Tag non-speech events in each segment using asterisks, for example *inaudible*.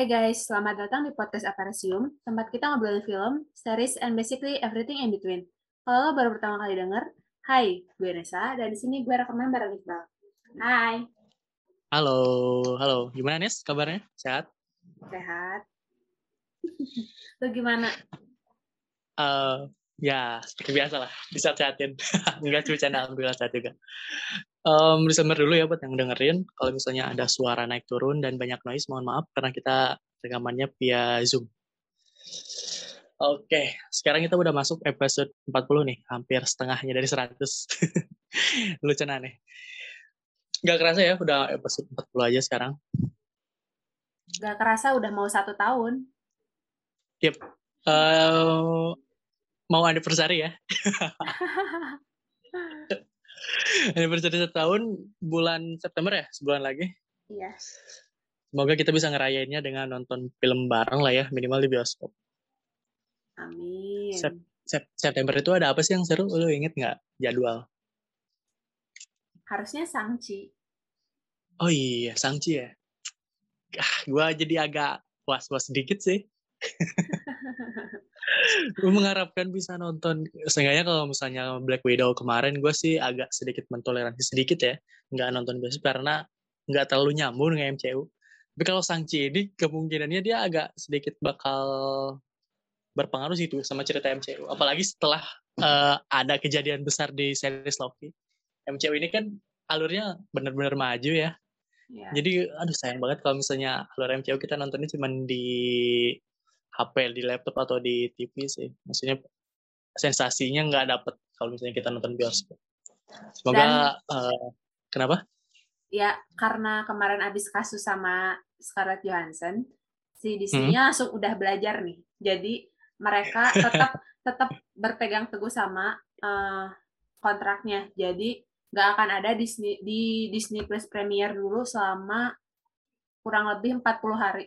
Hai guys, selamat datang di podcast Aparisium, tempat kita ngobrolin film, series, and basically everything in between. Kalau lo baru pertama kali denger, hai, gue Nesa, dan di sini gue rekaman bareng Iqbal. Hai. Halo, halo. Gimana Nes kabarnya? Sehat? Sehat. *laughs* lo gimana? Uh, ya, seperti biasa lah. Disehat-sehatin. *laughs* Enggak cuma canda, alhamdulillah sehat juga. Um, Disclaimer dulu ya buat yang dengerin. Kalau misalnya ada suara naik turun dan banyak noise, mohon maaf karena kita rekamannya via Zoom. Oke, sekarang kita udah masuk episode 40 nih. Hampir setengahnya dari 100. *laughs* Lucu nih. Gak kerasa ya, udah episode 40 aja sekarang. Gak kerasa udah mau satu tahun. Yep. Uh, mau anniversary ya. *laughs* anniversary setahun bulan September ya, sebulan lagi. Iya. Semoga kita bisa ngerayainnya dengan nonton film bareng lah ya, minimal di bioskop. Amin. Sep Sep September itu ada apa sih yang seru? Lu inget nggak jadwal? Harusnya Sangchi. Oh iya, Sangchi ya. Ah, gua jadi agak was-was sedikit sih. *laughs* gue mengharapkan bisa nonton. Seenggaknya kalau misalnya Black Widow kemarin gue sih agak sedikit mentoleransi sedikit ya nggak nonton biasa karena nggak terlalu nyambung dengan MCU tapi kalau Shang-Chi ini kemungkinannya dia agak sedikit bakal berpengaruh sih itu sama cerita MCU apalagi setelah uh, ada kejadian besar di series Loki. MCU ini kan alurnya benar-benar maju ya. Yeah. jadi aduh sayang banget kalau misalnya alur MCU kita nontonnya cuma di HP di laptop atau di TV sih. Maksudnya sensasinya nggak dapet kalau misalnya kita nonton bioskop. Semoga Dan, uh, kenapa? Ya karena kemarin abis kasus sama Scarlett Johansson si Disney hmm. langsung udah belajar nih. Jadi mereka tetap *laughs* tetap berpegang teguh sama uh, kontraknya. Jadi nggak akan ada Disney di Disney Plus Premier dulu selama kurang lebih 40 hari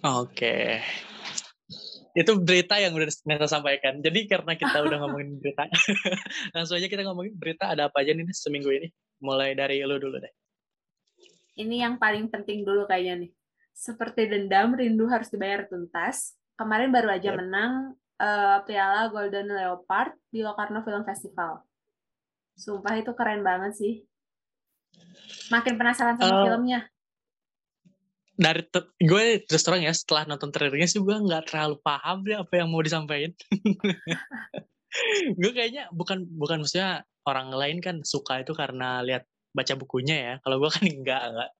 Oke. Itu berita yang udah Neta sampaikan. Jadi karena kita udah ngomongin berita, *laughs* langsung aja kita ngomongin berita ada apa aja nih seminggu ini. Mulai dari lu dulu deh. Ini yang paling penting dulu kayaknya nih. Seperti dendam, rindu harus dibayar tuntas. Kemarin baru aja yep. menang uh, piala Golden Leopard di Locarno Film Festival. Sumpah itu keren banget sih. Makin penasaran sama uh, filmnya dari gue terus terang ya setelah nonton trailernya sih gue nggak terlalu paham deh apa yang mau disampaikan. *laughs* Gue kayaknya bukan bukan maksudnya orang lain kan suka itu karena lihat baca bukunya ya. Kalau gue kan *laughs* enggak enggak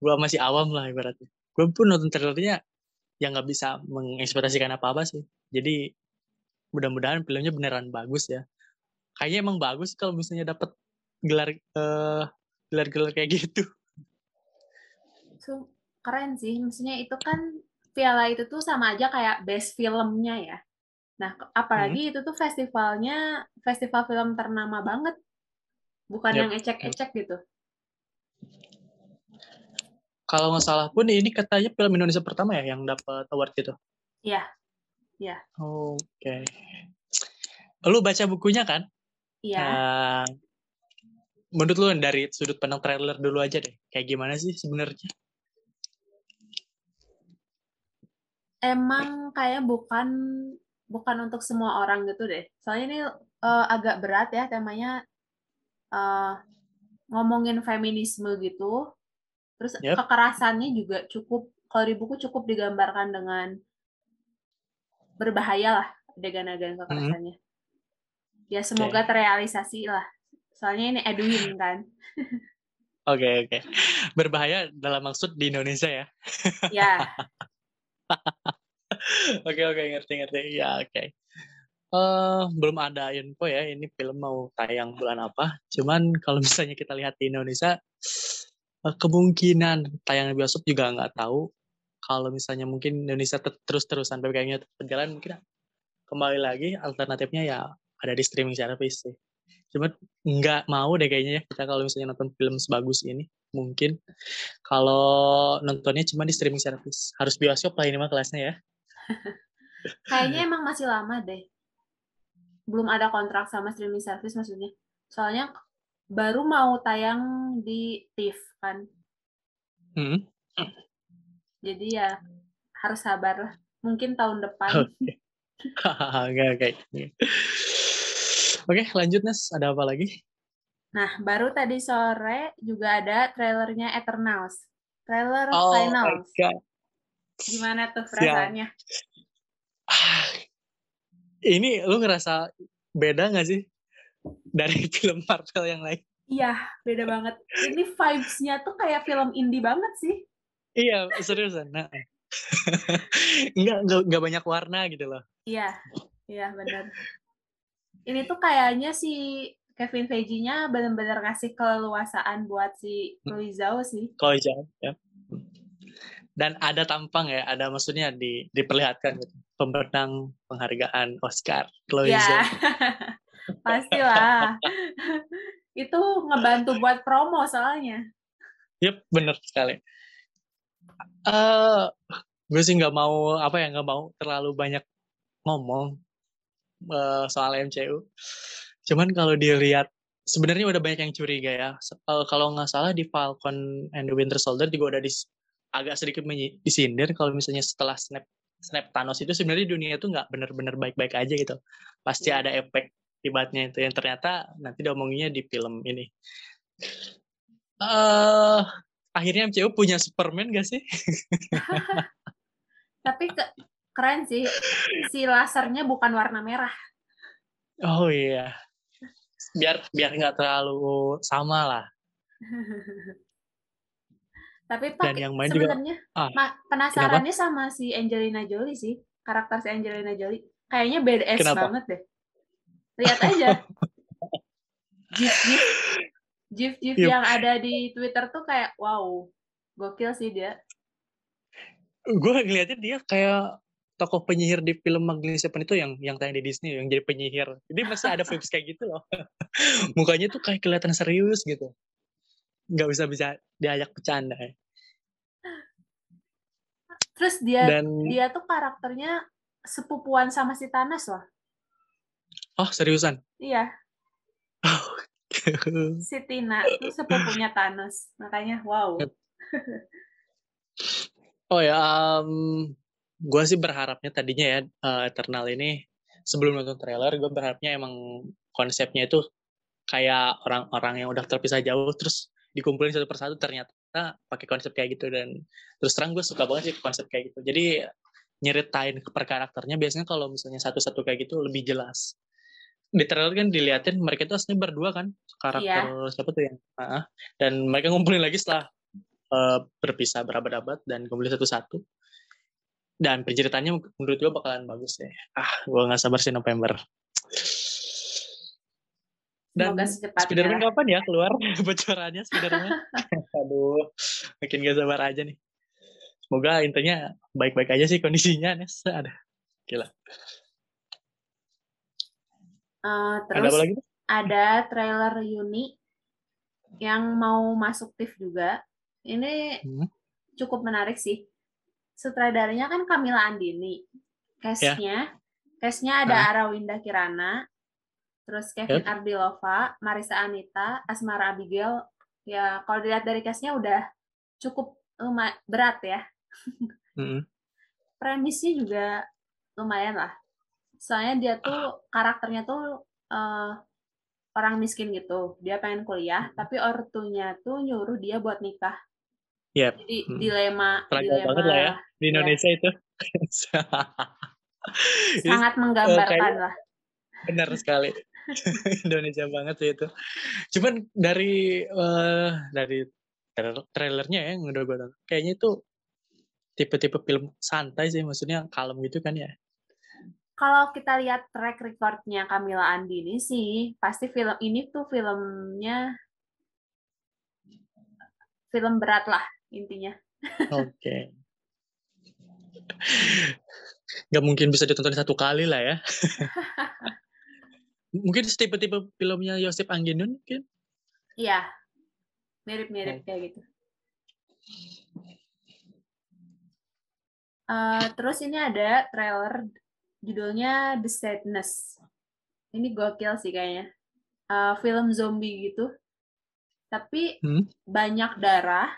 gue masih awam lah ibaratnya. Gue pun nonton trailernya yang nggak bisa mengekspektasikan apa apa sih. Jadi mudah-mudahan filmnya beneran bagus ya. Kayaknya emang bagus kalau misalnya dapat gelar uh, gelar-gelar kayak gitu keren sih. Maksudnya itu kan piala itu tuh sama aja kayak best filmnya ya. Nah, apalagi hmm. itu tuh festivalnya festival film ternama banget. Bukan yep. yang ecek-ecek gitu. Kalau nggak salah pun ini katanya film Indonesia pertama ya yang dapat award gitu. Iya. Iya. Oke. Okay. Lu baca bukunya kan? Iya. Nah, menurut lu dari sudut pandang trailer dulu aja deh. Kayak gimana sih sebenarnya? Emang kayak bukan bukan untuk semua orang gitu deh. Soalnya ini uh, agak berat ya temanya uh, ngomongin feminisme gitu. Terus yep. kekerasannya juga cukup kalau di buku cukup digambarkan dengan berbahaya lah adegan-adegan kekerasannya. Mm -hmm. Ya semoga okay. terrealisasi lah. Soalnya ini Edwin kan. Oke okay, oke. Okay. Berbahaya dalam maksud di Indonesia ya. ya. *laughs* *laughs* Oke oke ngerti ngerti. Ya oke. Okay. Uh, eh, belum ada info ya ini film mau tayang bulan apa. Cuman kalau *laughs* misalnya kita lihat di Indonesia uh, kemungkinan tayang bioskop juga nggak tahu. Kalau misalnya mungkin Indonesia terus-terusan ppkm berjalan mungkin kembali lagi alternatifnya ya ada di streaming service sih. Cuma nggak mau deh kayaknya ya kita kalau misalnya nonton film sebagus ini mungkin kalau nontonnya cuma di streaming service harus bioskop lah ini mah kelasnya ya *laughs* kayaknya emang masih lama deh belum ada kontrak sama streaming service maksudnya soalnya baru mau tayang di TIFF kan hmm. Jadi ya harus sabar lah. Mungkin tahun depan. *laughs* Oke, *laughs* oke. Oke, lanjut Nes. Ada apa lagi? Nah, baru tadi sore juga ada trailernya Eternals. Trailer Oh Finals. Gimana tuh perasaannya? Ah, Ini lu ngerasa beda gak sih dari *laughs* film Marvel yang lain? Iya, beda banget. Ini vibes-nya tuh kayak film indie banget sih. Iya, seriusan. Nah. enggak, *laughs* enggak, enggak banyak warna gitu loh. Iya, iya benar. Ini tuh kayaknya si Kevin Feige-nya benar-benar ngasih keleluasaan buat si Chloe Zhao sih. Jauh ya. Dan ada tampang ya, ada maksudnya di, diperlihatkan gitu. Pemenang penghargaan Oscar, Chloe Ya, Zhao. *laughs* pastilah. *laughs* Itu ngebantu buat promo soalnya. Yep, bener sekali. eh gue sih nggak mau apa ya nggak mau terlalu banyak ngomong eh, soal MCU. Cuman kalau dilihat sebenarnya udah banyak yang curiga ya. Eh, kalau nggak salah di Falcon and the Winter Soldier juga udah dis- agak sedikit disindir kalau misalnya setelah snap snap Thanos itu sebenarnya dunia itu nggak benar-benar baik-baik aja gitu. Pasti Iya. ada efek akibatnya itu yang ternyata nanti diomonginnya di film ini. eh akhirnya MCU punya Superman gak sih? *laughs* Tapi ke- keren sih. Si lasernya bukan warna merah. Oh iya. Biar biar nggak terlalu sama lah. Tapi Dan pakai yang main juga- sebenarnya Ah, ma- penasarannya sama si Angelina Jolie sih. Karakter si Angelina Jolie. Kayaknya badass Kenapa? banget deh. Lihat aja. *laughs* Gif-gif gif-gif Yup. yang ada di Twitter tuh kayak wow. Gokil sih dia. Gue ngeliatnya dia kayak tokoh penyihir di film Magnificent Seven itu yang yang tayang di Disney yang jadi penyihir. Jadi masih ada vibes kayak gitu loh. *laughs* Mukanya tuh kayak kelihatan serius gitu. Nggak bisa bisa diajak bercanda. ya. Terus dia Dan dia tuh karakternya sepupuan sama si Thanos loh. oh seriusan. Iya, *laughs* si Tina tuh sepupunya Thanos. Makanya wow. oh ya, gue sih berharapnya tadinya ya eh, Eternal ini sebelum nonton trailer gue berharapnya emang konsepnya itu kayak orang-orang yang udah terpisah jauh terus dikumpulin satu persatu ternyata pakai konsep kayak gitu. Dan terus terang gue suka banget sih konsep kayak gitu. Jadi nyeritain ke per karakternya biasanya kalau misalnya satu-satu kayak gitu lebih jelas. Di trailer kan diliatin mereka itu aslinya berdua kan karakter siapa tuh yang dan mereka ngumpulin lagi setelah eh, berpisah berabad-abad dan kumpulin satu-satu dan penceritanya menurut gue bakalan bagus deh ah gue nggak sabar sih November. Dan. Spiderman kapan ya keluar? *laughs* Bocorannya Spiderman. *laughs* Aduh makin gak sabar aja nih. Semoga intinya baik-baik aja sih kondisinya Nes. Ada. Gila Eh, ada terus apa lagi ada trailer Uni yang mau masuk TIFF juga. Ini Hmm. cukup menarik sih. Sutradaranya kan Kamila Andini. Cast-nya, cast-nya ada Ah. Arawinda Kirana, terus Kevin Ardilova, Marisa Anita, Asmara Abigail. Ya, kalau dilihat dari cast-nya udah cukup berat ya. *laughs* Mm-mm. Premisnya juga lumayan lah. Soalnya dia tuh karakternya tuh eh, orang miskin gitu. Dia pengen kuliah, tapi ortunya tuh nyuruh dia buat nikah. Yep. Jadi dilema, dilema banget lah ya di Iya. Indonesia itu *laughs* Ini sangat menggambarkan kayaknya- lah. benar sekali *laughs* Indonesia banget sih itu cuman dari eh, dari trailer- trailernya ya udah gue tonton kayaknya itu tipe-tipe film santai sih maksudnya kalem gitu kan ya Kalau kita lihat track recordnya Kamila Andini sih, pasti film ini tuh filmnya film berat lah intinya. oke nggak mungkin bisa ditonton satu kali lah ya *laughs* mungkin tipe-tipe filmnya Yosep Angginun mungkin Iya, mirip-mirip kayak gitu. Eh, terus ini ada trailer judulnya The Sadness. Ini gokil sih kayaknya. Eh, film zombie gitu. Tapi Hmm. banyak darah.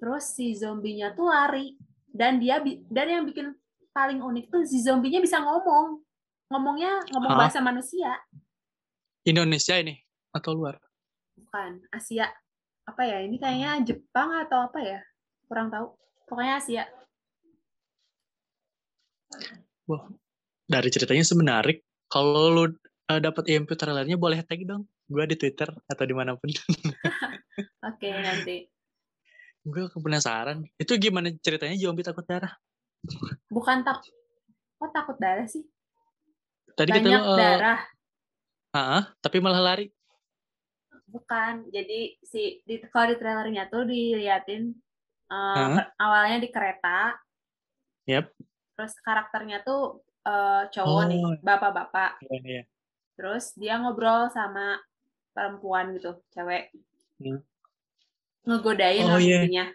Terus si zombinya tuh lari. Dan dia dan yang bikin paling unik tuh si zombinya bisa ngomong ngomongnya ngomong Hah? bahasa manusia Indonesia ini atau luar? bukan Asia apa ya ini kayaknya Jepang atau apa ya kurang tahu pokoknya Asia Wah, dari ceritanya semenarik. Kalau lu uh, dapat IMP trailernya boleh tag dong. Gue di Twitter atau di mana pun. *laughs* oke nanti gue penasaran. Itu gimana ceritanya zombie takut darah? bukan tak kok takut darah sih Tadi banyak kita uh, darah ah, tapi malah lari. bukan jadi si di kalau di trailernya tuh diliatin uh, per- awalnya di kereta Yep. terus karakternya tuh uh, cowok nih Oh. bapak-bapak Iya, iya. terus dia ngobrol sama perempuan gitu cewek Hmm. Ngegodain Oh, lah iya. intinya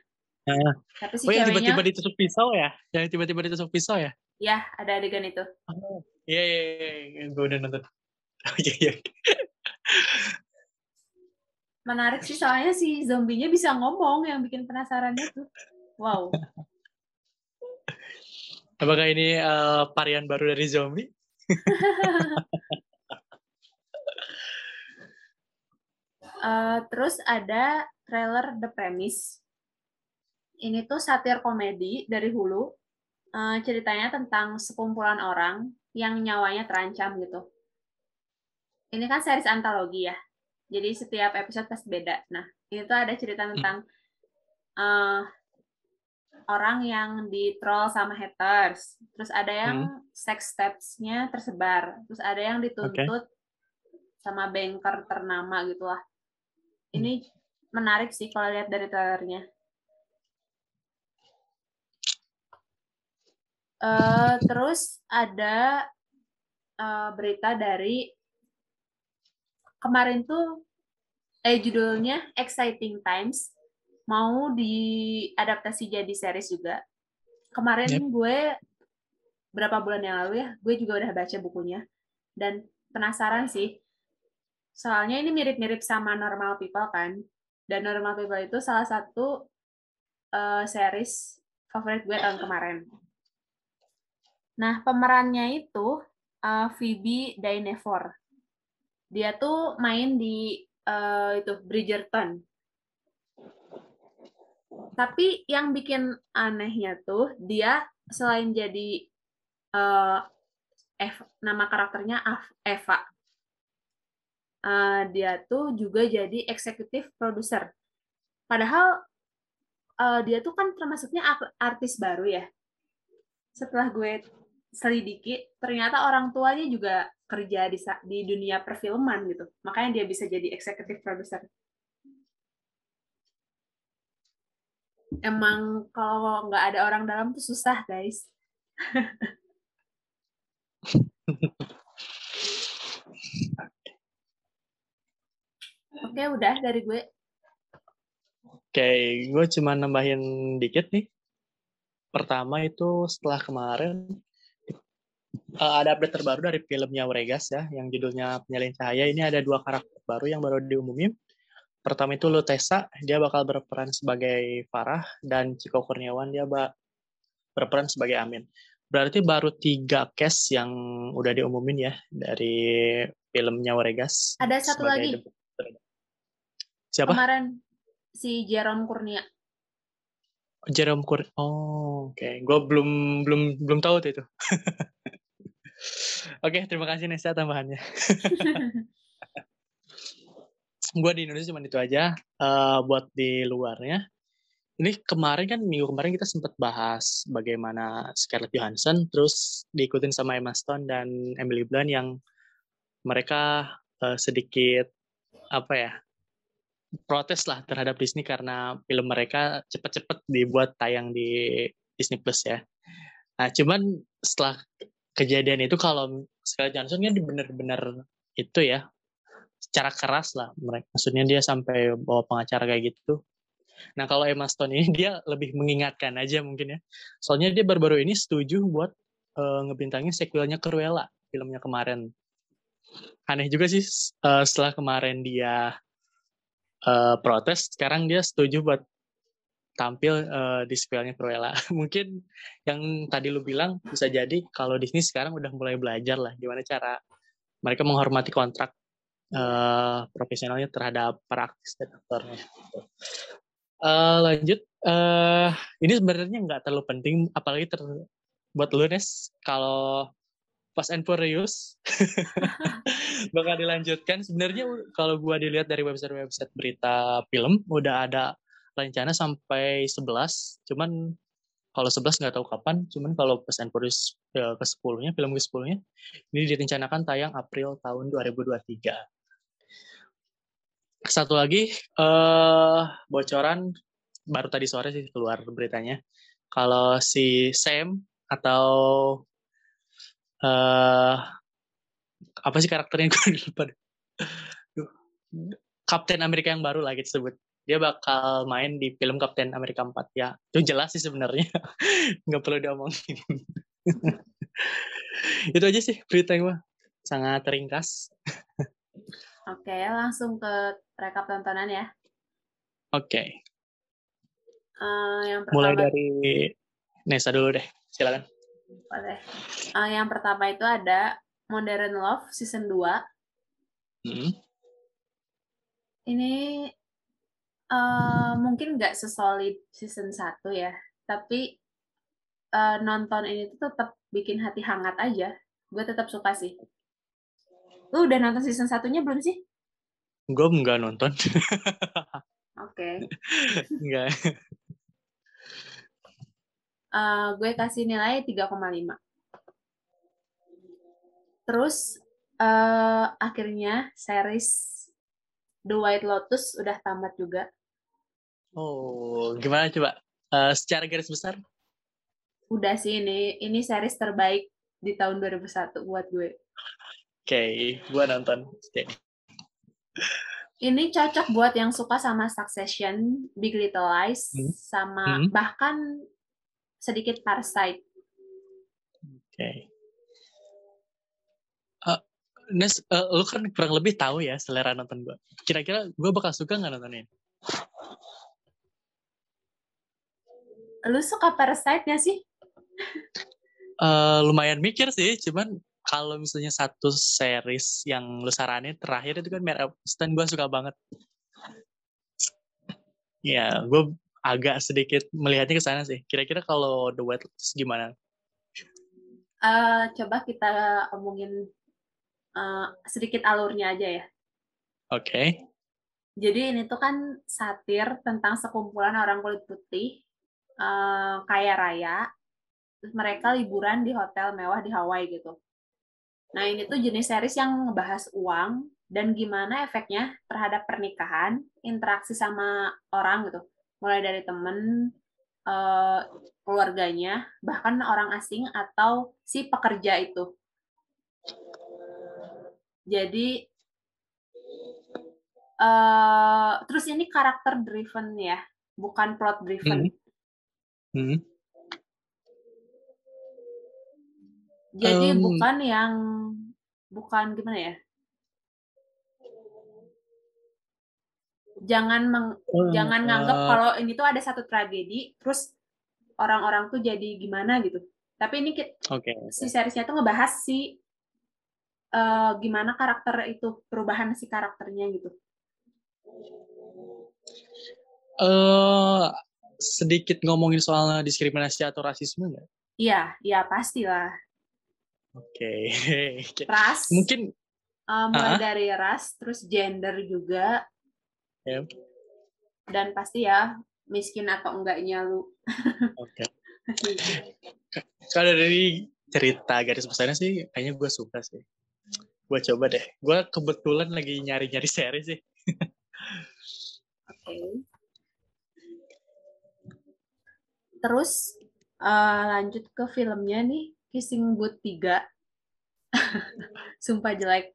Ah. tapi si Oh yang ceweknya tiba-tiba ditusuk pisau ya? Yang tiba-tiba ditusuk pisau ya? ya ada adegan itu Oh. Iya, iya, iya. Gue udah nonton. *laughs* Oh, iya, iya. menarik sih soalnya si zombinya bisa ngomong yang bikin penasarannya tuh wow Apakah ini uh, varian baru dari zombie? *laughs* Eh, terus ada trailer The Premise. Ini tuh satir komedi dari Hulu. Eh, ceritanya tentang sekumpulan orang yang nyawanya terancam gitu. Ini kan series antologi ya. Jadi setiap episode pasti beda. Nah, ini tuh ada cerita tentang eh, orang yang di troll sama haters. Terus ada yang sex steps-nya tersebar. Terus ada yang dituntut sama banker ternama gitu lah. Ini menarik sih kalau lihat dari trailernya. Eh, terus ada eh, berita dari kemarin tuh eh judulnya Exciting Times mau diadaptasi jadi series juga. Kemarin Yep. gue berapa bulan yang lalu ya, gue juga udah baca bukunya dan penasaran sih. Soalnya ini mirip-mirip sama Normal People kan. Dan Normal People itu salah satu eh, series favorit gue tahun kemarin. Nah, pemerannya itu eh, Phoebe Dynevor. Dia tuh main di eh, itu Bridgerton. Tapi yang bikin anehnya tuh dia selain jadi eh, Eva- nama karakternya Eva, eh, dia tuh juga jadi eksekutif produser. Padahal eh, dia tuh kan termasuknya art- artis baru ya. Setelah gue selidiki, ternyata orang tuanya juga kerja di di dunia perfilman gitu. Makanya dia bisa jadi eksekutif produser. Emang kalau nggak ada orang dalam tuh susah, guys. *laughs* Oke, udah dari gue. Oke, gue cuma nambahin dikit nih. Pertama itu setelah kemarin eh, ada update terbaru dari filmnya Weregas ya, yang judulnya Penyalin Cahaya. Ini ada dua karakter baru yang baru diumumin. Pertama itu Lutesa, dia bakal berperan sebagai Farah, dan Ciko Kurniawan dia ba- berperan sebagai Amin. Berarti baru tiga cast yang udah diumumin ya dari filmnya Weregas. Ada satu lagi. Siapa? Kemarin si Jerome Kurnia. Jerome Kur. Oh, oke. Gue belum belum belum tahu tuh itu. *laughs* oke, terima kasih Nesa tambahannya. *laughs* gue di Indonesia cuma itu aja. Eh, buat di luarnya, ini kemarin kan minggu kemarin kita sempat bahas bagaimana Scarlett Johansson, terus diikutin sama Emma Stone dan Emily Blunt yang mereka eh, sedikit apa ya protes lah terhadap Disney karena film mereka cepet-cepet dibuat tayang di Disney Plus ya. Nah, cuman setelah kejadian itu kalau Scarlett Johansson kan bener-bener itu ya secara keras lah mereka maksudnya dia sampai bawa pengacara kayak gitu. Nah, kalau Emma Stone ini dia lebih mengingatkan aja mungkin ya. Soalnya dia baru-baru ini setuju buat eh, ngebintangin sequelnya Cruella filmnya kemarin. Aneh juga sih eh, setelah kemarin dia eh, protes, sekarang dia setuju buat tampil uh, di sequelnya Cruella. *laughs* Mungkin yang tadi lu bilang bisa jadi kalau Disney sekarang udah mulai belajar lah gimana cara mereka menghormati kontrak uh, profesionalnya terhadap para artis dan aktornya. Uh, lanjut, uh, ini sebenarnya nggak terlalu penting, apalagi ter buat lu Nes, kalau Fast and Furious *laughs* bakal dilanjutkan. Sebenarnya kalau gua dilihat dari website-website berita film udah ada rencana sampai 11, cuman kalau 11 nggak tahu kapan, cuman kalau Fast and Furious ya, ke 10-nya, film ke 10-nya, ini direncanakan tayang April tahun 2023. Satu lagi, uh, bocoran baru tadi sore sih keluar beritanya. Kalau si Sam atau uh, apa sih karakternya? *laughs* Gue lupa Kapten Amerika yang baru lagi disebut dia bakal main di film Kapten Amerika 4 ya itu jelas sih sebenarnya. *laughs* Nggak perlu diomongin. *laughs* Itu aja sih berita gue sangat ringkas. Oke langsung ke rekap tontonan ya. Oke. Okay. uh, yang pertama mulai dari Nesa dulu deh. Silakan boleh. Uh, yang pertama itu ada Modern Love season 2. Hmm. Ini uh, mungkin nggak sesolid season 1 ya, tapi uh, nonton ini tuh tetap bikin hati hangat aja. Gue tetap suka sih. Lu udah nonton season satunya belum sih? Gue nggak nonton. *laughs* Oke. Okay. Enggak uh, gue kasih nilai 3,5. Terus uh, akhirnya series The White Lotus udah tamat juga. Oh, gimana coba? Uh, secara garis besar? Udah sih ini ini series terbaik di tahun 2001 buat gue. Oke, okay, gue nonton. Okay. Ini cocok buat yang suka sama Succession, Big Little Lies, hmm. sama hmm. bahkan sedikit parasite. Oke. Okay. Uh, Nes, uh, lu kan kurang lebih tahu ya selera nonton gue. Kira-kira gue bakal suka nggak nontonin? Lu suka Parasite nya sih? Uh, lumayan mikir sih, cuman kalau misalnya satu series yang lu saranin terakhir itu kan Mare of gue suka banget. Ya, gue agak sedikit melihatnya ke sana sih. Kira-kira kalau The White Lotus gimana? Uh, coba kita omongin uh, sedikit alurnya aja ya. Oke. Okay. Jadi ini tuh kan satir tentang sekumpulan orang kulit putih uh, kaya raya. Terus mereka liburan di hotel mewah di Hawaii gitu. Nah ini tuh jenis series yang ngebahas uang dan gimana efeknya terhadap pernikahan, interaksi sama orang gitu mulai dari temen, uh, keluarganya, bahkan orang asing atau si pekerja itu. Jadi uh, terus ini karakter driven ya, bukan plot driven. Hmm. Hmm. Jadi um, bukan yang bukan gimana ya? Jangan meng, hmm, jangan nganggap uh, kalau ini tuh ada satu tragedi terus orang-orang tuh jadi gimana gitu. Tapi ini okay, si seriesnya tuh ngebahas si uh, gimana karakter itu perubahan si karakternya gitu. Uh, sedikit ngomongin soal diskriminasi atau rasisme nggak? Iya iya pastilah. Oke *laughs* okay. ras mungkin uh, mulai uh -huh. dari ras terus gender juga Yep. Dan pasti ya miskin atau enggaknya lu. Oke. *laughs* Okay. Kalau dari cerita garis besarnya sih kayaknya gue suka sih. Gue coba deh. Gue kebetulan lagi nyari-nyari seri sih. Oke. Okay. Terus uh, lanjut ke filmnya nih, Kissing Booth 3. *laughs* Sumpah jelek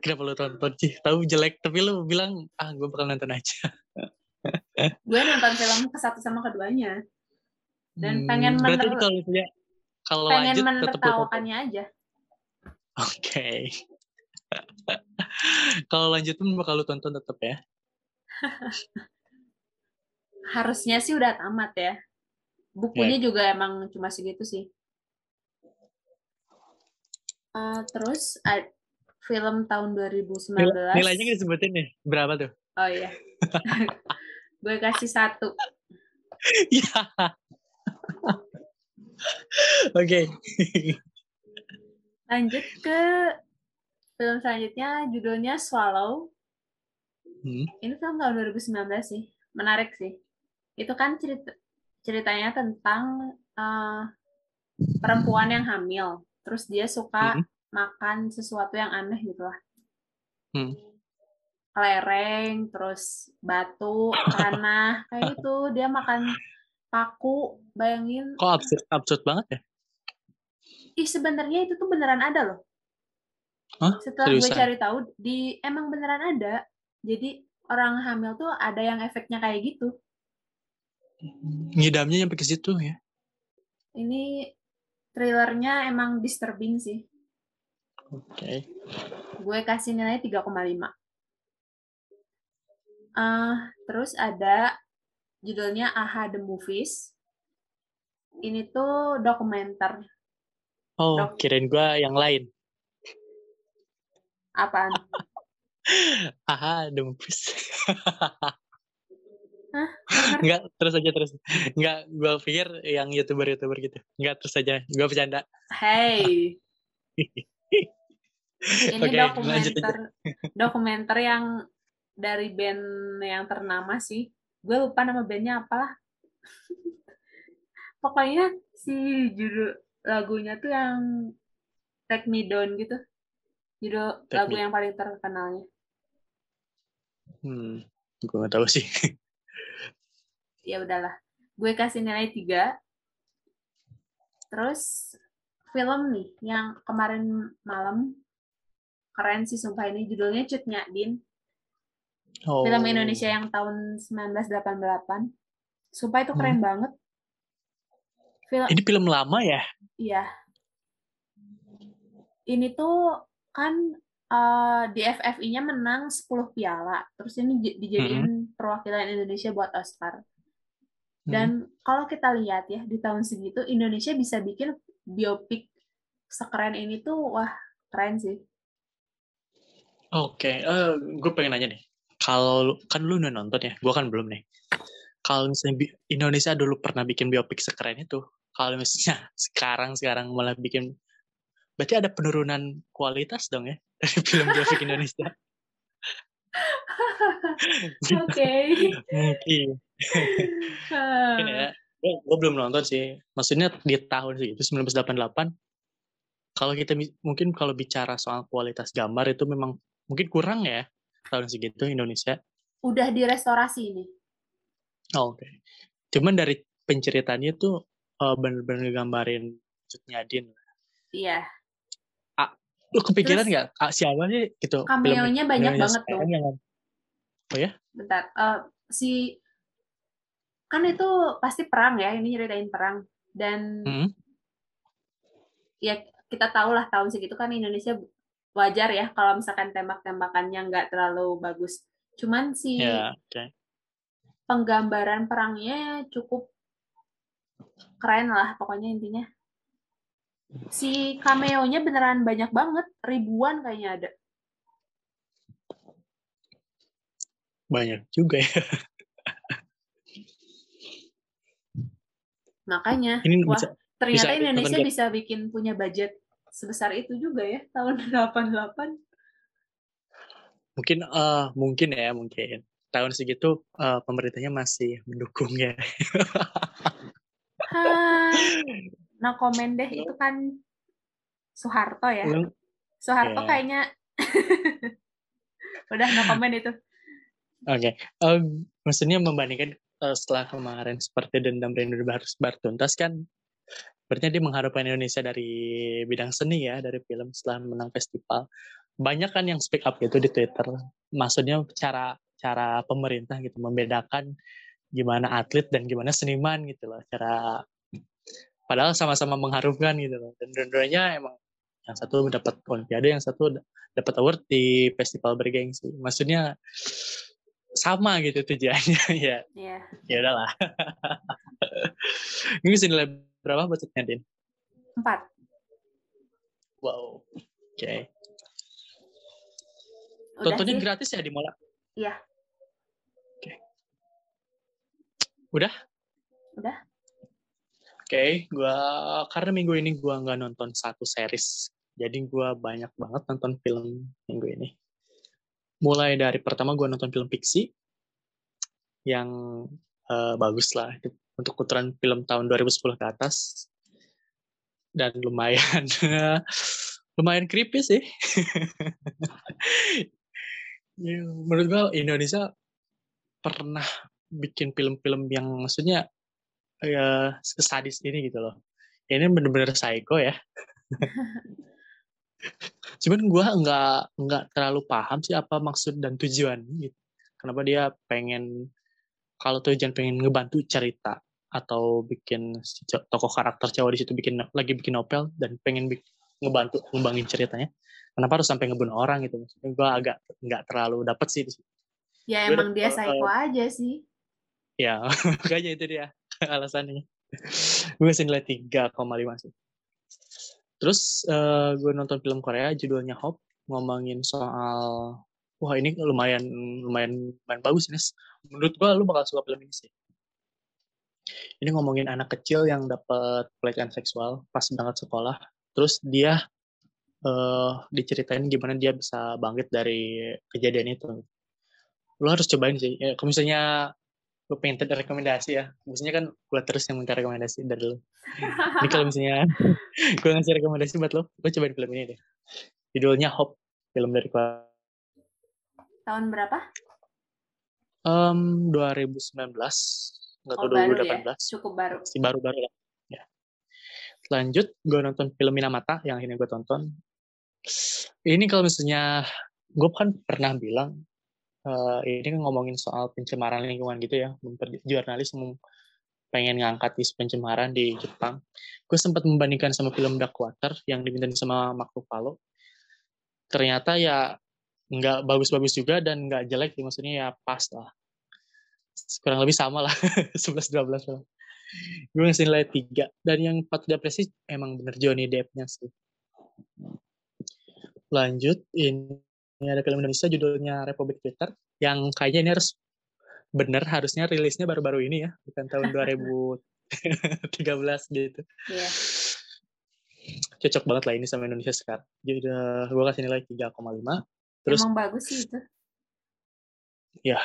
kenapa lu tonton sih tahu jelek tapi lu bilang ah gue bakal nonton aja *laughs* gue nonton film ke satu sama keduanya dan hmm, pengen mener kalau misalnya kalau pengen menertawakannya aja oke okay. *laughs* kalau lanjut pun bakal lu tonton tetap ya *laughs* harusnya sih udah tamat ya. Bukunya yeah. juga emang cuma segitu sih. Uh, terus uh, film tahun 2019. Nilainya disebutin nih, berapa tuh? Oh iya. *laughs* Gue kasih satu. Iya. Oke. Lanjut ke film selanjutnya, judulnya Swallow. Hmm. Ini film tahun 2019 sih, menarik sih. Itu kan cerita ceritanya tentang uh, perempuan yang hamil, terus dia suka hmm. Makan sesuatu yang aneh gitu lah. Hmm. Kelereng, terus batu, tanah, *laughs* kayak gitu. Dia makan paku, bayangin. Kok absurd, absurd banget ya? Ih, sebenarnya itu tuh beneran ada loh. Hah? Setelah Seriusan? gue cari tahu, di emang beneran ada. Jadi orang hamil tuh ada yang efeknya kayak gitu. Ngidamnya nyampe ke situ ya? Ini trailernya emang disturbing sih. Oke. Okay. Gue kasih nilai 3,5. Uh, terus ada judulnya Aha The Movies. Ini tuh dokumenter. Oh, Dok kirain gue yang lain. Apaan? *laughs* Aha, The Movies. *laughs* Hah? Enggak, terus aja terus. Enggak, gue pikir yang youtuber-youtuber gitu. Enggak, terus aja. Gue bercanda. Hey. *laughs* Ini okay, dokumenter *laughs* dokumenter yang dari band yang ternama sih. Gue lupa nama bandnya apalah. *laughs* Pokoknya si judul lagunya tuh yang Take Me Down gitu. Judul Take lagu me. yang paling terkenalnya. Hmm, gue gak tahu sih. *laughs* ya udahlah gue kasih nilai tiga terus film nih yang kemarin malam keren sih sumpah ini judulnya Cut Din oh. film Indonesia yang tahun 1988 sumpah itu keren hmm. banget film ini film lama ya iya ini tuh kan uh, di FFI-nya menang 10 piala terus ini dijadiin hmm. perwakilan Indonesia buat Oscar Hmm. Dan hmm. kalau kita lihat ya di tahun segitu Indonesia bisa bikin biopik sekeren ini tuh wah keren sih. Oke, okay. uh, eh, gue pengen nanya nih. Kalau kan lu udah nonton ya, gue kan belum nih. Kalau misalnya Indonesia dulu pernah bikin biopik sekeren itu, kalau misalnya *laughs* sekarang sekarang malah bikin, berarti ada penurunan kualitas dong ya *laughs* dari film biopik Indonesia. *laughs* Oke. Mungkin. Mungkin ya. Gue belum nonton sih. Maksudnya di tahun segitu 1988 kalau kita mungkin kalau bicara soal kualitas gambar itu memang mungkin kurang ya tahun segitu Indonesia. Udah direstorasi ini. Oh, Oke. Okay. Cuman dari penceritanya tuh uh, bener-bener gambarin Din. Iya. Ah, lu kepikiran nggak ah, siapa sih gitu? Cameo-nya banyak banget tuh. Yang, oh ya? Bentar. Uh, si kan itu pasti perang ya ini nyeritain perang dan hmm. ya kita tahu lah tahun segitu kan Indonesia wajar ya kalau misalkan tembak-tembakannya nggak terlalu bagus. Cuman si yeah, okay. penggambaran perangnya cukup keren lah pokoknya intinya. Si cameo-nya beneran banyak banget ribuan kayaknya ada. Banyak juga ya. Makanya, ini wah, bisa, ternyata bisa, Indonesia bisa bikin punya budget sebesar itu juga ya tahun *laughs* 88. Mungkin uh, mungkin ya, mungkin. Tahun segitu uh, pemerintahnya masih mendukung ya. nah komen *laughs* deh itu kan Soeharto ya. Soeharto yeah. kayaknya *laughs* udah no komen itu. Oke, okay. um, maksudnya membandingkan uh, setelah kemarin seperti dendam rindu harus bertuntas kan berarti dia mengharapkan Indonesia dari bidang seni ya dari film setelah menang festival. Banyak kan yang speak up gitu di Twitter. Maksudnya cara cara pemerintah gitu membedakan gimana atlet dan gimana seniman gitu loh cara padahal sama-sama mengharumkan gitu loh. Dan dua-duanya emang yang satu dapat olimpiade yang satu dapat award di festival bergengsi. Maksudnya sama gitu tujuannya. *laughs* Ya Iya. ya udahlah. *laughs* Ini bisa nilai berapa budgetnya din Empat. wow oke Udah tontonnya sih. gratis ya di Mola Iya. oke udah Udah. oke gua karena minggu ini gua nggak nonton satu series jadi gua banyak banget nonton film minggu ini mulai dari pertama gua nonton film fiksi yang eh, bagus lah itu untuk putaran film tahun 2010 ke atas. Dan lumayan *laughs* lumayan creepy sih. *laughs* Ya, menurut gua Indonesia pernah bikin film-film yang maksudnya ya sesadis ini gitu loh. Ini bener-bener psycho ya. *laughs* Cuman gua nggak nggak terlalu paham sih apa maksud dan tujuan gitu. Kenapa dia pengen kalau tujuan pengen ngebantu cerita atau bikin si tokoh karakter cowok di situ bikin lagi bikin novel dan pengen bik- ngebantu ngembangin ceritanya. Kenapa harus sampai ngebunuh orang gitu? Maksudnya gue agak nggak terlalu dapet sih di situ. Ya Gua emang dia eh, psycho aja sih. ya *laughs* makanya itu dia *laughs* alasannya. Gue kasih nilai 3,5 sih. Terus eh, gue nonton film Korea judulnya Hope ngomongin soal wah ini lumayan lumayan lumayan bagus nih menurut gue lu bakal suka film ini sih ini ngomongin anak kecil yang dapat pelecehan seksual pas berangkat sekolah terus dia eh diceritain gimana dia bisa bangkit dari kejadian itu. Lu harus cobain sih ya, kalau misalnya lu pengen rekomendasi ya biasanya kan gue terus yang minta rekomendasi dari lu. Ini kalau misalnya *laughs* gue ngasih rekomendasi buat lo lo cobain film ini deh. Judulnya Hope film dari Korea Tahun berapa? Em, 2019 nggak Oh, tahu baru ya. 2018 Cukup baru. masih baru-baru lah ya. Lanjut gue nonton film Minamata yang akhirnya gue tonton. Ini kalau misalnya gue kan pernah bilang eh, ini kan ngomongin soal pencemaran lingkungan gitu ya jurnalis mau pengen ngangkat isu pencemaran di Jepang. Gue sempat membandingkan sama film Dark Water yang dibintangi sama Mark Ruffalo. Ternyata ya nggak bagus-bagus juga dan nggak jelek maksudnya ya pas lah kurang lebih sama lah *laughs* 11-12 lah. Gue ngasih nilai 3 dan yang patut diapresiasi emang bener Johnny Depp-nya sih. Lanjut ini, ada film Indonesia judulnya Republik Twitter yang kayaknya ini harus bener harusnya rilisnya baru-baru ini ya bukan tahun 2013 *laughs* gitu. Iya. cocok banget lah ini sama Indonesia sekarang. Jadi gue kasih nilai 3,5 terus Emang bagus sih itu. ya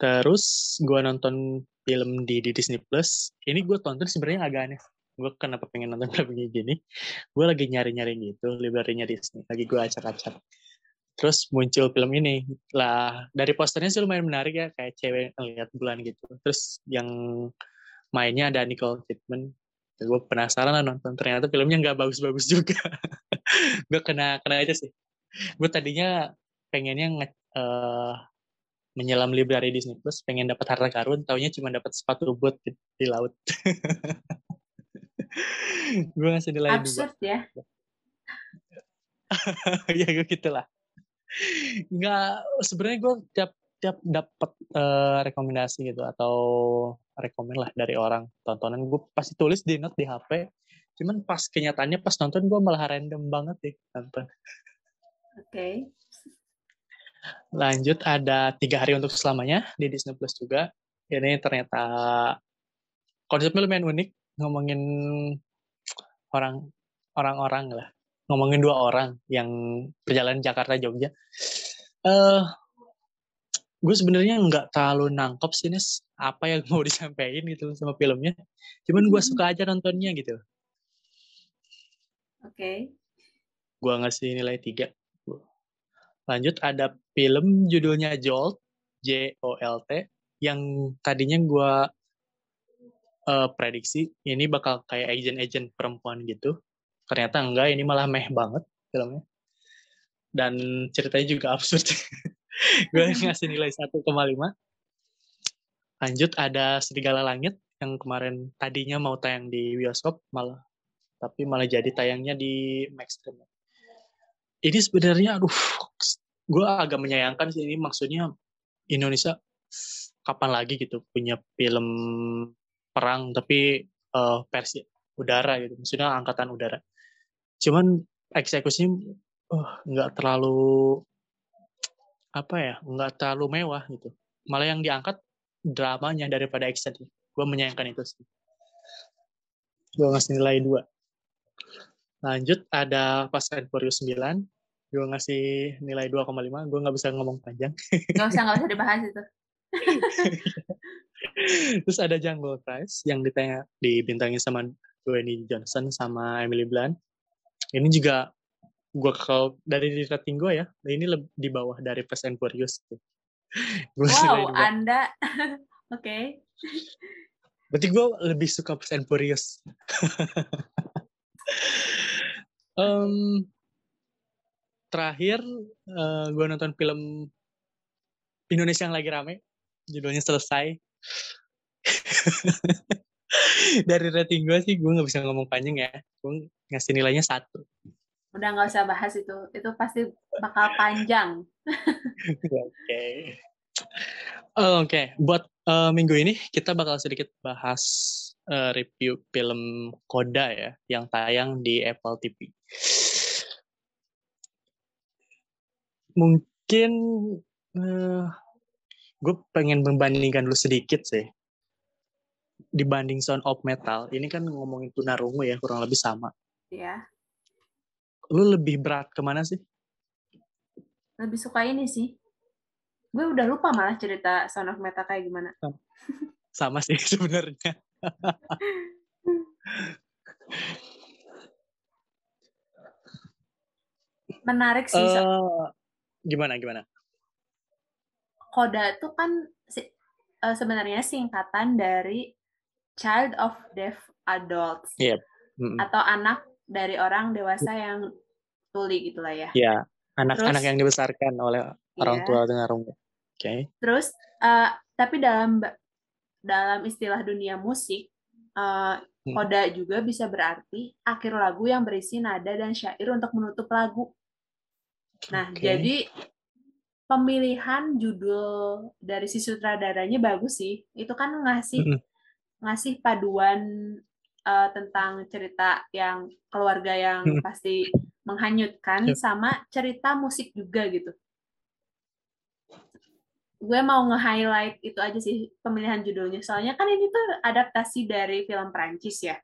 terus gue nonton film di, di Disney Plus ini gue tonton sebenarnya agak aneh. Gue kenapa pengen nonton film kayak gini? Gue lagi nyari-nyari gitu library-nya Disney lagi gue acak-acak. Terus muncul film ini. Lah dari posternya sih lumayan menarik ya kayak cewek ngeliat bulan gitu. Terus yang mainnya ada Nicole Kidman. Gue penasaran lah nonton. Ternyata filmnya nggak bagus-bagus juga. *laughs* Gue kena kena aja sih. Gue tadinya pengennya nge, eh, menyelam library Disney Plus pengen dapat harta karun taunya cuma dapat sepatu boot di, di laut. *laughs* Gue ngasih nilai dua. Absurd ya. *laughs* ya gue gitulah. Nggak sebenarnya gue tiap tiap dapat eh, rekomendasi gitu atau rekomend lah dari orang tontonan gue pasti tulis di note di HP cuman pas kenyataannya pas nonton gue malah random banget deh nonton. Oke. Lanjut ada tiga hari untuk selamanya di Disney Plus juga. Ini ternyata konsepnya lumayan unik ngomongin orang orang-orang lah. Ngomongin dua orang yang perjalanan Jakarta Jogja. Eh gue sebenarnya nggak terlalu nangkep sih Nes apa yang *laughs* mau disampaikan gitu sama filmnya. Cuman gue suka aja nontonnya gitu. Oke. gue ngasih nilai 3 lanjut ada film judulnya Jolt J O L T yang tadinya gue eh, prediksi ini bakal kayak agent-agent perempuan gitu. Ternyata enggak ini malah meh banget filmnya. Dan ceritanya juga *laughs* absurd. Gue ngasih nilai 1,5 lanjut ada Serigala Langit yang kemarin tadinya mau tayang di bioskop malah tapi malah jadi tayangnya di Maxstream ini sebenarnya aduh gue agak menyayangkan sih ini maksudnya Indonesia kapan lagi gitu punya film perang tapi uh, versi udara gitu maksudnya angkatan udara. Cuman eksekusinya uh, nggak terlalu apa ya nggak terlalu mewah gitu. Malah yang diangkat dramanya daripada action gue menyayangkan itu sih. Gue ngasih nilai dua. Lanjut ada Fast and Furious 9 gue ngasih nilai 2,5 gue nggak bisa ngomong panjang. *laughs* Nggak usah nggak usah dibahas itu. *laughs* Terus ada Jungle Price yang ditanya dibintangin sama Dwayne Johnson sama Emily Blunt. Ini juga gue kalau dari rating gue ya ini lebih di bawah dari Fast and Furious. *laughs* Wow anda. Oke. Okay. berarti gue lebih suka Fast and Furious. Um, terakhir uh, eh, gue nonton film Indonesia yang lagi rame. Judulnya selesai. *laughs* Dari rating gue sih gue nggak bisa ngomong panjang ya. Gue ngasih nilainya satu. Udah nggak usah bahas itu. Itu pasti bakal panjang. *laughs* Oke. Okay. oke okay. buat uh, minggu ini kita bakal sedikit bahas uh, review film Koda ya yang tayang di Apple TV mungkin uh, eh, gue pengen membandingkan dulu sedikit sih. Dibanding Sound of Metal ini kan ngomongin tunarungu ya kurang lebih sama. Iya. lu lebih berat ke mana sih? Lebih suka ini sih. Gue udah lupa malah cerita Sound of Metal kayak gimana. Sama sih *laughs* sebenarnya. Menarik sih uh, Gimana gimana? Koda itu kan uh, sebenarnya singkatan dari Child of Deaf Adults. Yep. Mm Atau anak dari orang dewasa yang tuli gitulah ya. Iya, anak-anak yang dibesarkan oleh orang yeah. tua dengan Oke. Okay. Terus uh, tapi dalam dalam istilah dunia musik uh, koda juga bisa berarti akhir lagu yang berisi nada dan syair untuk menutup lagu. Nah, okay. jadi pemilihan judul dari si sutradaranya bagus sih. Itu kan ngasih mm -hmm. ngasih paduan uh, tentang cerita yang keluarga yang mm -hmm. pasti menghanyutkan yep. sama cerita musik juga gitu. Gue mau nge-highlight itu aja sih pemilihan judulnya. Soalnya kan ini tuh adaptasi dari film Prancis ya.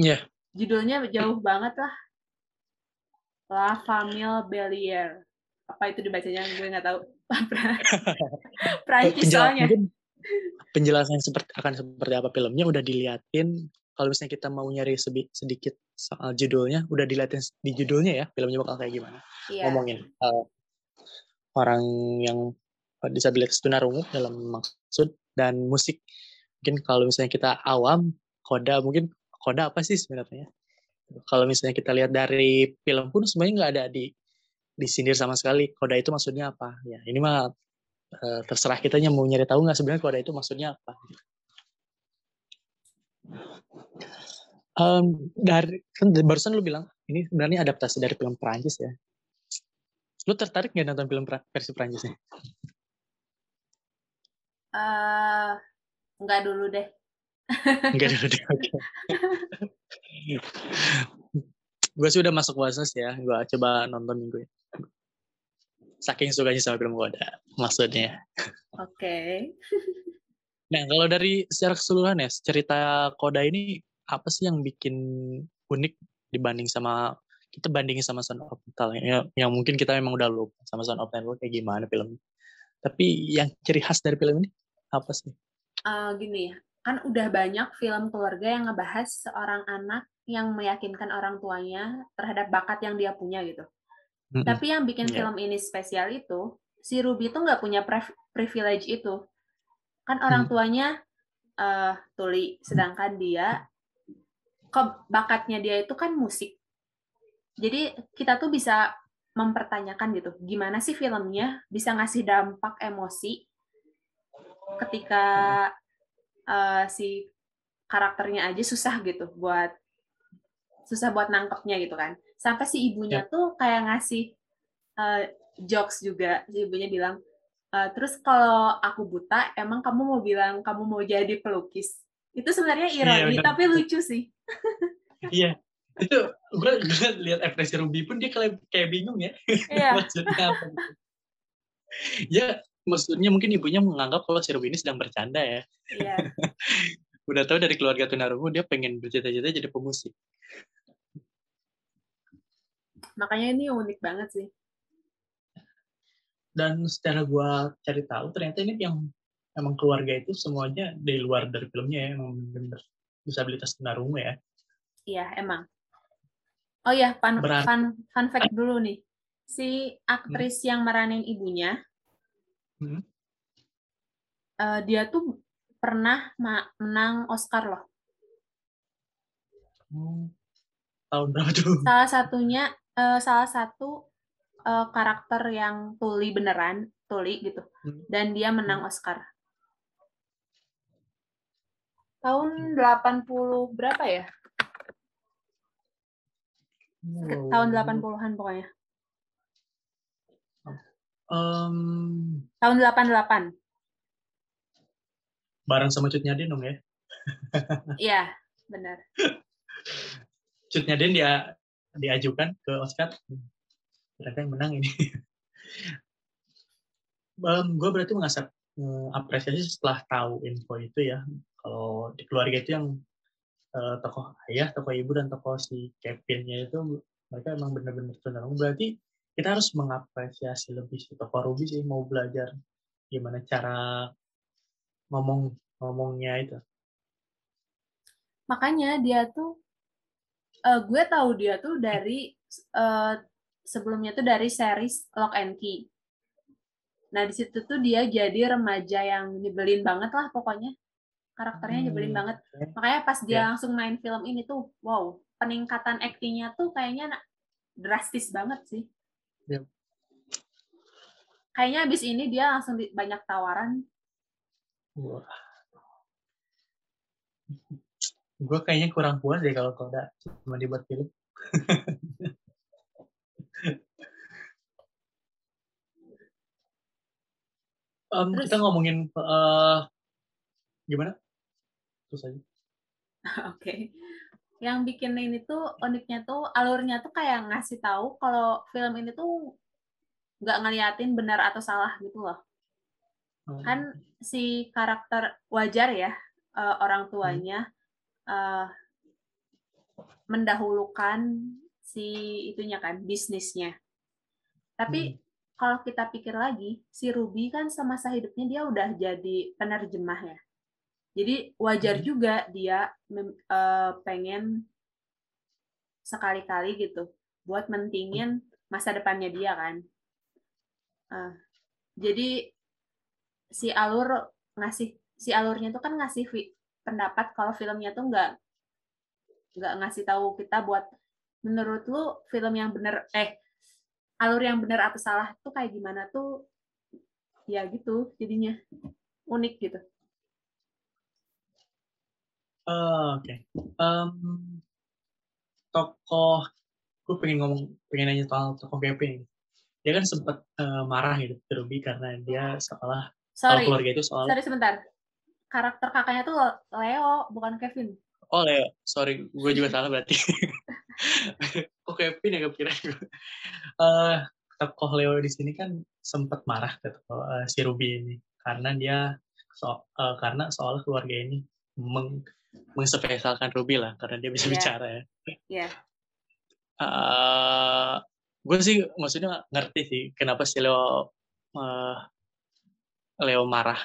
Iya. Yeah. Judulnya jauh banget lah La Famille Bellier. Apa itu dibacanya? Gue nggak tahu. *laughs* Prancis soalnya. penjelasan seperti akan seperti apa filmnya udah diliatin. Kalau misalnya kita mau nyari sedikit soal judulnya, udah diliatin di judulnya ya, filmnya bakal kayak gimana. Iya. Ngomongin uh, orang yang disabilitas tunarungu dalam maksud dan musik. Mungkin kalau misalnya kita awam, koda mungkin koda apa sih sebenarnya? Kalau misalnya kita lihat dari film pun sebenarnya nggak ada di disindir sama sekali. Koda itu maksudnya apa? Ya ini mah uh, terserah kitanya mau nyari tahu nggak sebenarnya koda itu maksudnya apa. Um, dari kan barusan lu bilang ini sebenarnya adaptasi dari film Perancis ya. Lu tertarik nggak nonton film versi Perancisnya? Uh, nggak dulu deh. Enggak dulu deh. Okay. *laughs* gue sih udah masuk wasos ya. Gue coba nonton minggu ini. Saking sukanya sama film ada maksudnya. Oke. Okay. nah, kalau dari secara keseluruhan ya, cerita Koda ini apa sih yang bikin unik dibanding sama kita bandingin sama Son of Metal ya, yang mungkin kita memang udah lupa sama Son of Metal kayak gimana film tapi yang ciri khas dari film ini apa sih? Uh, gini ya, kan udah banyak film keluarga yang ngebahas seorang anak yang meyakinkan orang tuanya terhadap bakat yang dia punya gitu. Mm-hmm. Tapi yang bikin yeah. film ini spesial itu si Ruby itu nggak punya privilege itu. Kan orang tuanya uh, tuli, sedangkan dia ke bakatnya dia itu kan musik. Jadi kita tuh bisa mempertanyakan gitu, gimana sih filmnya bisa ngasih dampak emosi ketika uh, si karakternya aja susah gitu buat susah buat nangkepnya gitu kan sampai si ibunya yep. tuh kayak ngasih uh, jokes juga si ibunya bilang e, terus kalau aku buta emang kamu mau bilang kamu mau jadi pelukis itu sebenarnya Iya, ironi benar. tapi lucu sih *laughs* Iya. Itu gue gue lihat ekspresi Ruby pun dia kayak kayak bingung ya. Iya. *laughs* maksudnya apa gitu. Ya, maksudnya mungkin ibunya menganggap kalau si Ruby ini sedang bercanda ya. iya *laughs* Udah tahu dari keluarga tunarungu dia pengen bercita-cita jadi pemusik. makanya ini unik banget sih Dan setelah gue cari tahu ternyata ini yang emang keluarga itu semuanya dari luar dari filmnya ya, emang bener disabilitas tunarungu ya. iya emang oh ya fun Berarti- fun fun fact dulu nih si aktris yang meranin ibunya Hmm. eh, dia tuh pernah menang Oscar loh Hmm. Tahun berapa tuh? *laughs* salah satunya eh, salah satu eh, karakter yang tuli beneran tuli gitu Hmm. dan dia menang Oscar tahun 80 berapa ya tahun 80-an pokoknya Em, tahun 88 bareng sama Cut Nyadin dong ya. *laughs* iya benar Cut Nyadin dia diajukan ke Oscar. Ternyata yang menang ini. *laughs* gue berarti mengasap apresiasi setelah tahu info itu ya. Kalau di keluarga itu yang eh, tokoh ayah, tokoh ibu, dan tokoh si Kevinnya itu mereka emang benar-benar tunarungu. Berarti kita harus mengapresiasi lebih si tokoh Ruby sih mau belajar gimana cara ngomong ngomongnya itu. makanya dia tuh eh, gue tahu dia tuh dari eh, sebelumnya tuh dari series Lock and Key nah di situ tuh dia jadi remaja yang nyebelin banget lah pokoknya karakternya nyebelin Hmm, banget oke. makanya pas dia Ya. langsung main film ini tuh wow peningkatan aktingnya tuh kayaknya drastis banget sih Yep. kayaknya abis ini dia langsung di- banyak tawaran Wah. *laughs* Gue kayaknya kurang puas deh kalau udah cuma dibuat film. *laughs* Terus- kita ngomongin eh, gimana? Terus aja. *laughs* Oke. Yang bikin ini tuh uniknya tuh alurnya tuh kayak ngasih tahu kalau film ini tuh nggak ngeliatin benar atau salah gitu loh. Hmm. Kan si karakter wajar ya eh, orang tuanya eh, mendahulukan si itunya kan bisnisnya. Tapi kalau kita pikir lagi, si Ruby kan semasa hidupnya dia udah jadi penerjemah ya. Jadi wajar Hmm. juga dia eh, pengen sekali-kali gitu buat mentingin masa depannya dia kan. Eh, jadi si alur ngasih si alurnya tuh kan ngasih pendapat kalau filmnya tuh nggak nggak ngasih tahu kita buat menurut lu film yang bener eh alur yang bener atau salah tuh kayak gimana tuh ya gitu jadinya unik gitu. Oh, Oke. Em, tokoh, gue pengen ngomong, pengen nanya soal tokoh Kevin. Dia kan sempat eh, marah gitu ke Ruby karena dia seolah Sorry, keluarga itu soal sorry sebentar. Karakter kakaknya tuh Leo, bukan Kevin. Oh Leo, sorry, gue juga *laughs* salah berarti. *laughs* Kok Kevin ya kepikiran gue. Eh, tokoh Leo di sini kan sempat marah ke tokoh, eh, si Ruby ini karena dia so, eh, karena soal keluarga ini meng, mengspesialkan Ruby lah karena dia bisa Iya. bicara ya. Iya. Eh, gue sih maksudnya ngerti sih kenapa si Leo eh, Leo marah.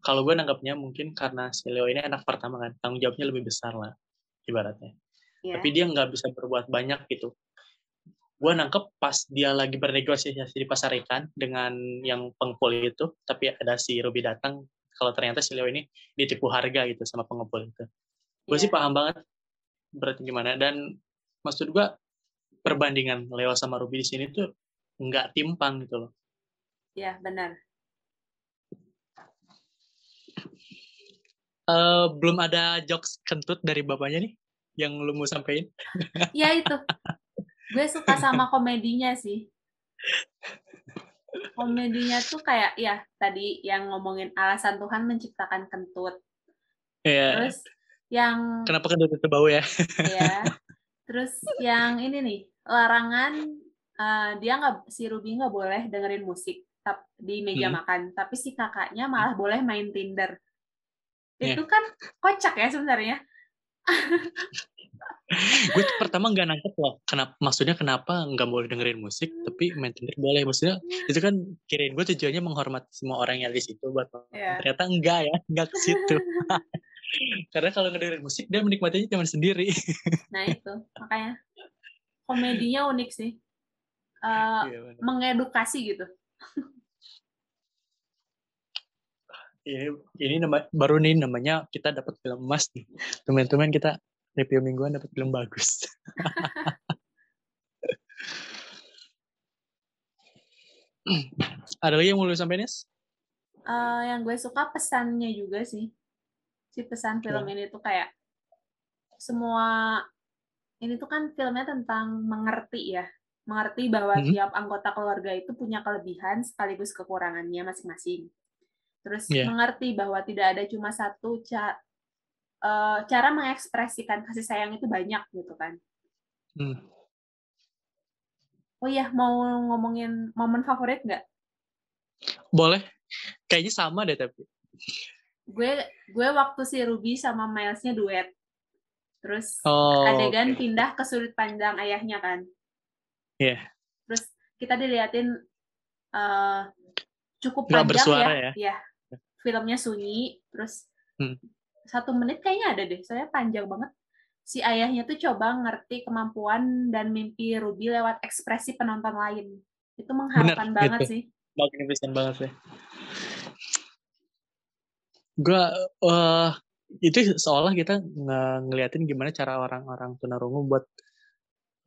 Kalau gue nanggapnya mungkin karena si Leo ini anak pertama kan, tanggung jawabnya lebih besar lah ibaratnya. Iya. Tapi dia nggak bisa berbuat banyak gitu. Gue nangkep pas dia lagi bernegosiasi di pasar ikan dengan yang pengepul itu, tapi ada si Ruby datang, kalau ternyata si Leo ini ditipu harga gitu sama pengepul itu. Gue sih Iya. paham banget berarti gimana. Dan maksud gue perbandingan Leo sama Ruby di sini tuh nggak timpang gitu loh. Iya, benar. Eh, belum ada jokes kentut dari bapaknya nih yang lu mau sampein. Iya itu. Gue suka sama komedinya sih. *laughs* komedinya tuh kayak ya tadi yang ngomongin alasan Tuhan menciptakan kentut. Iya. Terus yang Kenapa kan itu bau ya? ya. Terus yang ini nih, larangan eh, dia nggak si Ruby nggak boleh dengerin musik di meja Hmm. makan, tapi si kakaknya malah boleh main Tinder. Iya. Itu kan kocak ya sebenarnya. *laughs* gue tuh pertama nggak nangkep loh. Kenapa? Maksudnya kenapa nggak boleh dengerin musik, tapi main Tinder boleh? Maksudnya itu kan kirain gue tujuannya menghormati semua orang yang di situ buat. Iya. Ternyata enggak ya, enggak ke situ. *laughs* *laughs* Karena kalau ngedengerin musik dia menikmatinya cuma sendiri. Nah itu makanya komedinya unik sih, Eh, Iya, bener. mengedukasi gitu. Ini ini nama, baru nih namanya kita dapat film emas nih. Teman-teman kita review mingguan dapat film bagus. *laughs* Ada lagi yang mau lu sampein, Nes? Eh, yang gue suka pesannya juga sih. Si pesan film ini tuh kayak semua ini tuh kan filmnya tentang mengerti ya. Mengerti bahwa Mhm. tiap anggota keluarga itu punya kelebihan sekaligus kekurangannya masing-masing. Terus Iya. mengerti bahwa tidak ada cuma satu ca- eh, cara mengekspresikan kasih sayang itu banyak gitu kan. Hmm. Oh iya, mau ngomongin momen favorit nggak? Boleh? Kayaknya sama deh tapi. Gue gue waktu si Ruby sama Milesnya duet. Terus Oh, adegan oke. pindah ke sudut pandang ayahnya kan. Iya. Terus kita diliatin eh, cukup Nggak panjang bersuara ya. ya? Iya. Filmnya sunyi, terus Hmm. satu menit kayaknya ada deh. Soalnya panjang banget. Si ayahnya tuh coba ngerti kemampuan dan mimpi Ruby lewat ekspresi penonton lain. Itu mengharukan Bener, banget gitu. sih. Magnificent banget sih. Gue, eh itu seolah kita nge- ngeliatin gimana cara orang-orang tunarungu buat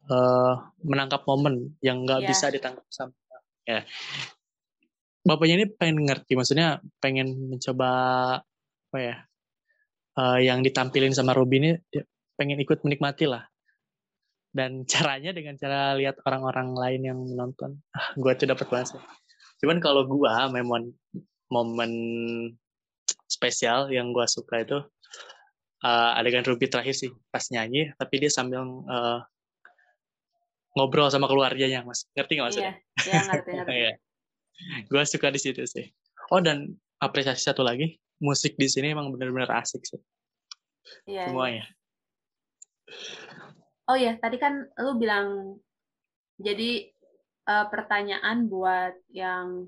eh menangkap momen yang nggak Iya. bisa ditangkap sama ya. Bapaknya ini pengen ngerti, maksudnya pengen mencoba apa ya? eh, yang ditampilin sama Ruby ini pengen ikut menikmati lah. Dan *laughs* caranya dengan cara lihat orang-orang lain yang menonton. Ah, gue tuh dapat sih. Cuman kalau gua momen momen spesial yang gua suka itu eh, adegan Ruby terakhir sih pas nyanyi tapi dia sambil eh, ngobrol sama keluarganya mas ngerti nggak maksudnya? Iya, ya ngerti ngerti. *laughs* Gua suka di situ sih. Oh dan apresiasi satu lagi musik di sini emang benar-benar asik sih Iya, iya. semuanya. Oh ya, tadi kan lu bilang jadi eh, pertanyaan buat yang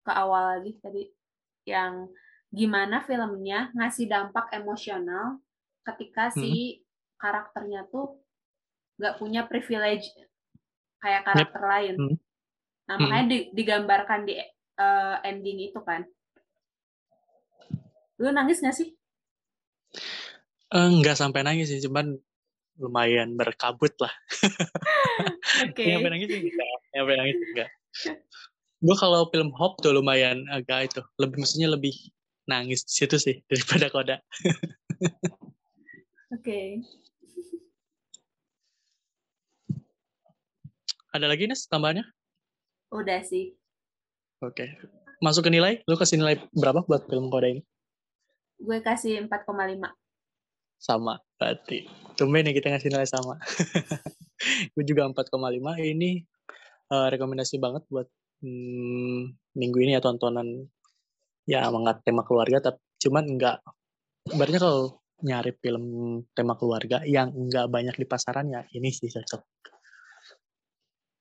ke awal lagi tadi yang gimana filmnya ngasih dampak emosional ketika si karakternya tuh nggak punya privilege kayak karakter lain. Hmm. Nah, Hmm. makanya di- digambarkan di eh, ending itu kan. Lu nangis nggak sih? Eh, nggak sampai nangis sih, cuman lumayan berkabut lah. *laughs* Oke. Nyampe nangis sih enggak. Nyampe nangis enggak. Gue kalau film Hop tuh lumayan agak itu. Lebih maksudnya lebih nangis di situ sih daripada Koda. *laughs* Oke. Ada lagi Nes tambahannya? Udah sih. Oke. Masuk ke nilai, lu kasih nilai berapa buat film Koda ini? Gue kasih 4,5. Sama, berarti. Tumben nih kita ngasih nilai sama. *laughs* Gue juga 4,5. Ini eh, rekomendasi banget buat hmm, minggu ini ya tontonan ya mengangkat tema keluarga, tapi cuman enggak. Sebenarnya kalau nyari film tema keluarga yang enggak banyak di pasaran ya ini sih cocok.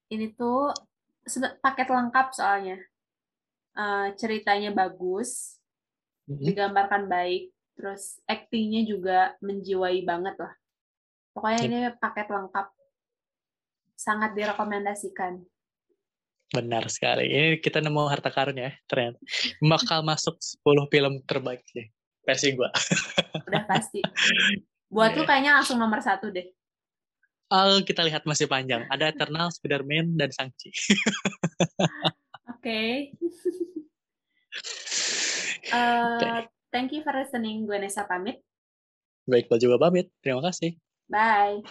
ini tuh paket lengkap soalnya. Eh, ceritanya bagus, Mhm. digambarkan baik, terus aktingnya juga menjiwai banget lah. Pokoknya Yep. ini paket lengkap. Sangat direkomendasikan. Benar sekali. Ini kita nemu harta karun ya, ternyata. Bakal masuk 10 film terbaik sih. Versi gua. Udah pasti. *laughs* Buat lu Iya. kayaknya langsung nomor satu deh. Oh, kita lihat masih panjang. Ada Eternal, Spider-Man, dan Shang-Chi. *laughs* Oke. Eh, thank you for listening. Gue Nesa pamit. Baik, gua juga pamit. Terima kasih. Bye.